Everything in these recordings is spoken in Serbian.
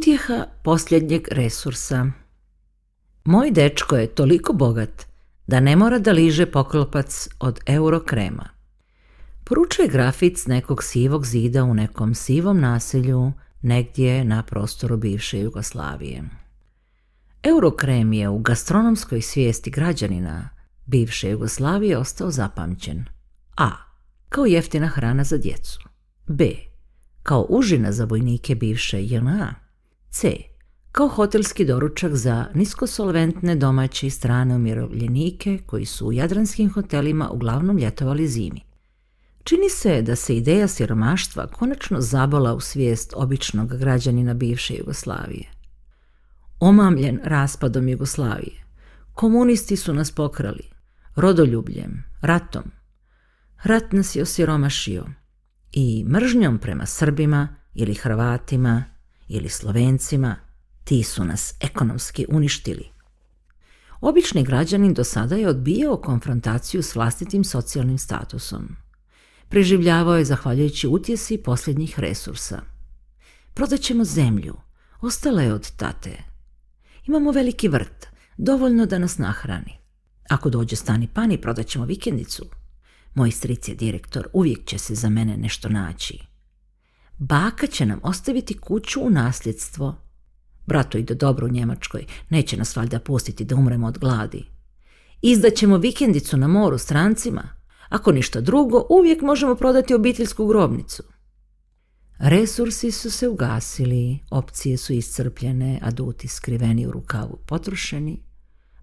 utjeha posljednjeg resursa. Moj dečko je toliko bogat da ne mora da liže poklopac od eurokrema. Poručuje grafic nekog sivog zida u nekom sivom naselju negdje na prostoru bivše Jugoslavije. Eurokrem je u gastronomskoj svijesti građanina bivše Jugoslavije ostao zapamćen. A. Kao jeftina hrana za djecu. B. Kao užina za vojnike bivše JNA. C. Kao hotelski doručak za niskosolventne domaće i strane umirovljenike koji su u jadranskim hotelima uglavnom ljetovali zimi. Čini se da se ideja siromaštva konačno zabola u svijest običnog građanina bivše Jugoslavije. Omamljen raspadom Jugoslavije, komunisti su nas pokrali, rodoljubljem, ratom. Rat nas je osiromašio i mržnjom prema Srbima ili Hrvatima ili Slovencima, ti su nas ekonomski uništili. Obični građanin do sada je odbijao konfrontaciju s vlastitim socijalnim statusom. Preživljavao je zahvaljujući utjesi posljednjih resursa. Prodat ćemo zemlju, ostala je od tate. Imamo veliki vrt, dovoljno da nas nahrani. Ako dođe stani pani, prodat ćemo vikendicu. Moj stric je direktor, uvijek će se za mene nešto naći. Baka će nam ostaviti kuću u nasljedstvo. Brato ide dobro u Njemačkoj, neće nas valjda pustiti da umremo od gladi. Izdaćemo vikendicu na moru strancima. Ako ništa drugo, uvijek možemo prodati obiteljsku grobnicu. Resursi su se ugasili, opcije su iscrpljene, aduti skriveni u rukavu potrošeni,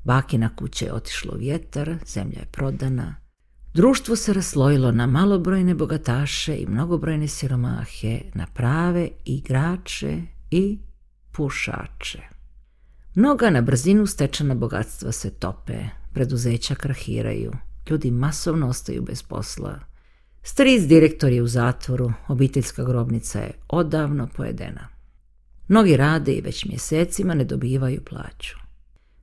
bakina kuće je otišlo vjetar, zemlja je prodana, Društvo se raslojilo na malobrojne bogataše i mnogobrojne siromahe, na prave igrače i pušače. Mnoga na brzinu stečena bogatstva se tope, preduzeća krahiraju, ljudi masovno ostaju bez posla. Stric direktor je u zatvoru, obiteljska grobnica je odavno pojedena. Mnogi rade i već mjesecima ne dobivaju plaću.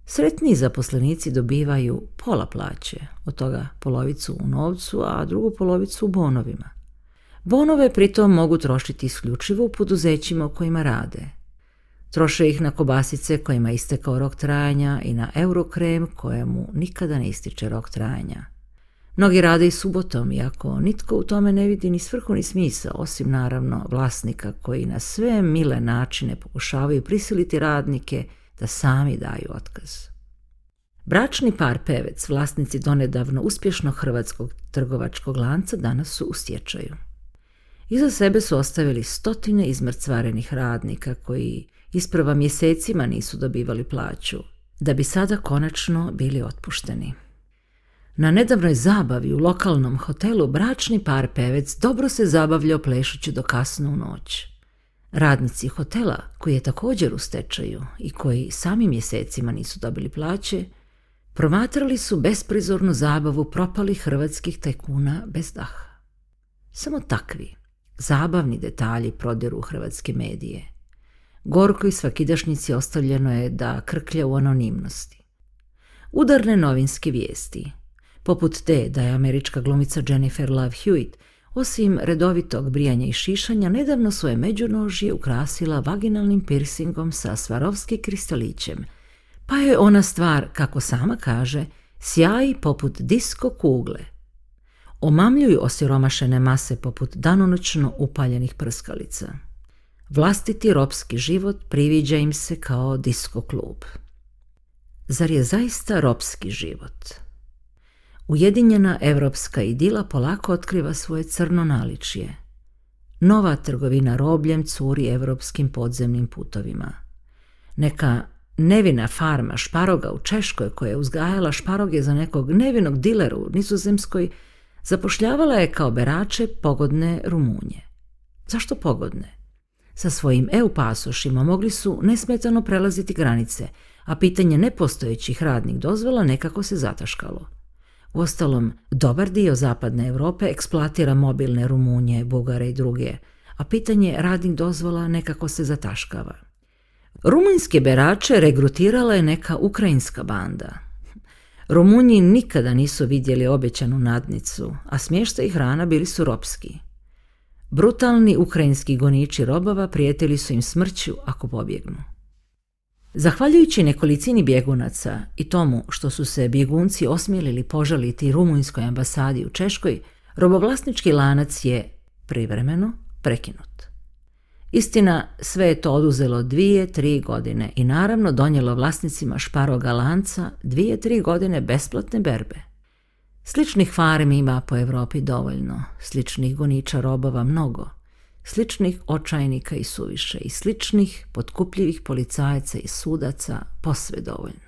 Sretni zaposlenici dobivaju pola plaće, od toga polovicu u novcu, a drugu polovicu u bonovima. Bonove pritom mogu trošiti isključivo u poduzećima u kojima rade. Troše ih na kobasice kojima je istekao rok trajanja i na eurokrem kojemu nikada ne ističe rok trajanja. Mnogi rade i subotom, iako nitko u tome ne vidi ni svrhu ni smisa, osim naravno vlasnika koji na sve mile načine pokušavaju prisiliti radnike – da sami daju otkaz. Bračni par Pevec, vlasnici donedavno uspješnog hrvatskog trgovačkog lanca, danas su u stječaju. Iza sebe su ostavili stotine izmrcvarenih radnika koji isprva mjesecima nisu dobivali plaću, da bi sada konačno bili otpušteni. Na nedavnoj zabavi u lokalnom hotelu bračni par Pevec dobro se zabavljao plešući do kasnu u noć. Radnici hotela, koji je također u stečaju i koji sami mjesecima nisu dobili plaće, promatrali su besprizornu zabavu propalih hrvatskih tajkuna bez daha. Samo takvi, zabavni detalji prodjeru hrvatske medije. Gorkoj svakidašnjici ostavljeno je da krklja u anonimnosti. Udarne novinske vijesti, poput te da je američka glumica Jennifer Love Hewitt osim redovitog brijanja i šišanja, nedavno svoje međunožje ukrasila vaginalnim piercingom sa svarovski kristalićem, pa je ona stvar, kako sama kaže, sjaji poput disko kugle. Omamljuju osiromašene mase poput danonočno upaljenih prskalica. Vlastiti ropski život priviđa im se kao disko klub. Zar je zaista ropski život? Ujedinjena evropska idila polako otkriva svoje crno naličje. Nova trgovina robljem curi evropskim podzemnim putovima. Neka nevina farma šparoga u Češkoj koja je uzgajala šparoge za nekog nevinog dilera u Nizozemskoj zapošljavala je kao berače pogodne Rumunje. Zašto pogodne? Sa svojim EU pasošima mogli su nesmetano prelaziti granice, a pitanje nepostojećih radnih dozvola nekako se zataškalo. Uostalom, dobar dio zapadne Europe eksploatira mobilne Rumunje, Bugare i druge, a pitanje radnih dozvola nekako se zataškava. Rumunjske berače regrutirala je neka ukrajinska banda. Rumunji nikada nisu vidjeli obećanu nadnicu, a smješta i hrana bili su ropski. Brutalni ukrajinski goniči robova prijetili su im smrću ako pobjegnu. Zahvaljujući nekolicini bjegunaca i tomu što su se bjegunci osmijelili požaliti rumunjskoj ambasadi u Češkoj, robovlasnički lanac je privremeno prekinut. Istina, sve je to oduzelo dvije, tri godine i naravno donijelo vlasnicima šparoga lanca dvije, tri godine besplatne berbe. Sličnih farmi ima po Europi dovoljno, sličnih goniča robova mnogo – sličnih očajnika i suviše i sličnih potkupljivih policajaca i sudaca posve dovoljno.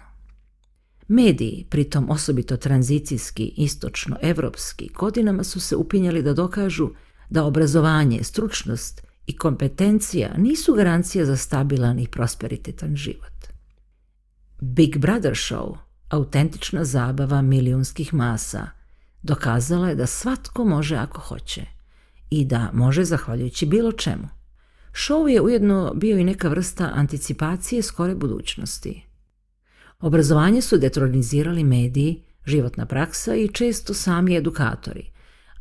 Mediji, pritom osobito tranzicijski, istočnoevropski, godinama su se upinjali da dokažu da obrazovanje, stručnost i kompetencija nisu garancija za stabilan i prosperitetan život. Big Brother Show, autentična zabava milijunskih masa, dokazala je da svatko može ako hoće – i da može zahvaljujući bilo čemu. Show je ujedno bio i neka vrsta anticipacije skore budućnosti. Obrazovanje su detronizirali mediji, životna praksa i često sami edukatori,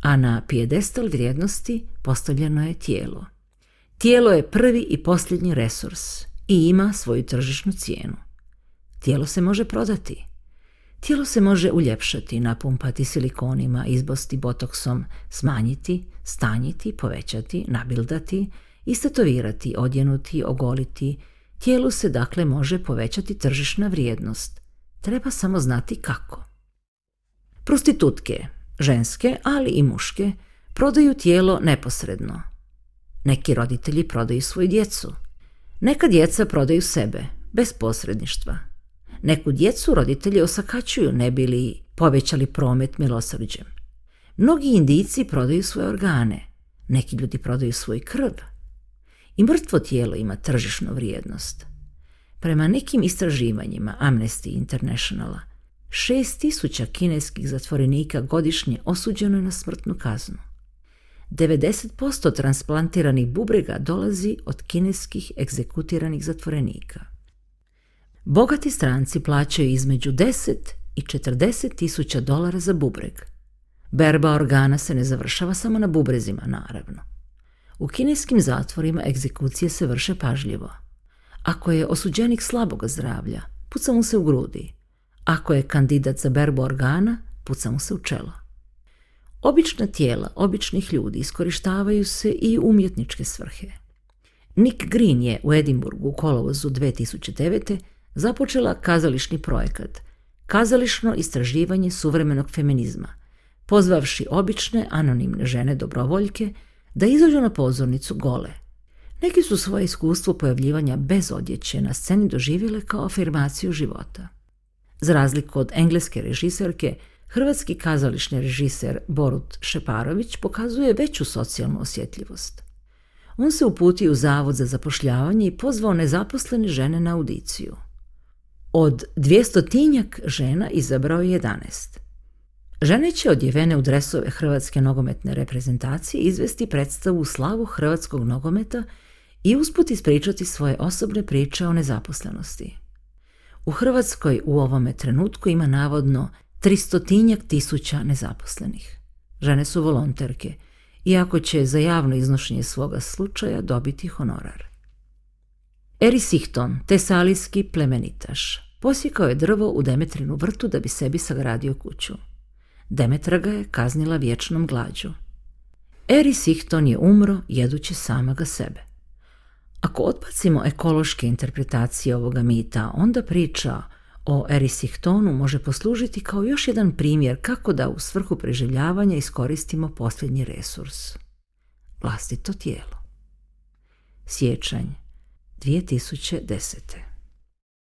a na pijedestal vrijednosti postavljeno je tijelo. Tijelo je prvi i posljednji resurs i ima svoju tržišnu cijenu. Tijelo se može prodati – Tijelo se može uljepšati, napumpati silikonima, izbosti botoksom, smanjiti, stanjiti, povećati, nabildati, istetovirati, odjenuti, ogoliti. Tijelu se dakle može povećati tržišna vrijednost. Treba samo znati kako. Prostitutke, ženske ali i muške, prodaju tijelo neposredno. Neki roditelji prodaju svoju djecu. Neka djeca prodaju sebe, bez posredništva. Neku djecu roditelji osakačuju ne li povećali promet milosrđem. Mnogi indijci prodaju svoje organe, neki ljudi prodaju svoj krv. I mrtvo tijelo ima tržišnu vrijednost. Prema nekim istraživanjima Amnesty Internationala, 6.000 kineskih zatvorenika godišnje osuđeno je na smrtnu kaznu. 90% transplantiranih bubrega dolazi od kineskih egzekutiranih zatvorenika. Bogati stranci plaćaju između 10 i 40 tisuća dolara za bubreg. Berba organa se ne završava samo na bubrezima, naravno. U kineskim zatvorima egzekucije se vrše pažljivo. Ako je osuđenik slabog zdravlja, puca mu se u grudi. Ako je kandidat za berbu organa, puca mu se u čelo. Obična tijela običnih ljudi iskorištavaju se i umjetničke svrhe. Nick Green je u Edimburgu u kolovozu 2009 započela kazališni projekat Kazališno istraživanje suvremenog feminizma, pozvavši obične anonimne žene dobrovoljke da izađu na pozornicu gole. Neki su svoje iskustvo pojavljivanja bez odjeće na sceni doživjele kao afirmaciju života. Za razliku od engleske režiserke, hrvatski kazališni režiser Borut Šeparović pokazuje veću socijalnu osjetljivost. On se uputio u Zavod za zapošljavanje i pozvao nezaposlene žene na audiciju. Od dvijestotinjak žena izabrao je 11. Žene će odjevene u dresove Hrvatske nogometne reprezentacije izvesti predstavu u slavu hrvatskog nogometa i usput ispričati svoje osobne priče o nezaposlenosti. U Hrvatskoj u ovome trenutku ima navodno tristotinjak tisuća nezaposlenih. Žene su volonterke, iako će za javno iznošenje svoga slučaja dobiti honorar. Eri Sihton, tesalijski plemenitaš, Posjekao je drvo u Demetrinu vrtu da bi sebi sagradio kuću. Demetra ga je kaznila vječnom glađu. Eris je umro jedući samoga sebe. Ako odbacimo ekološke interpretacije ovoga mita, onda priča o Erisihtonu može poslužiti kao još jedan primjer kako da u svrhu preživljavanja iskoristimo posljednji resurs. Vlastito tijelo. Sjećanj 2010.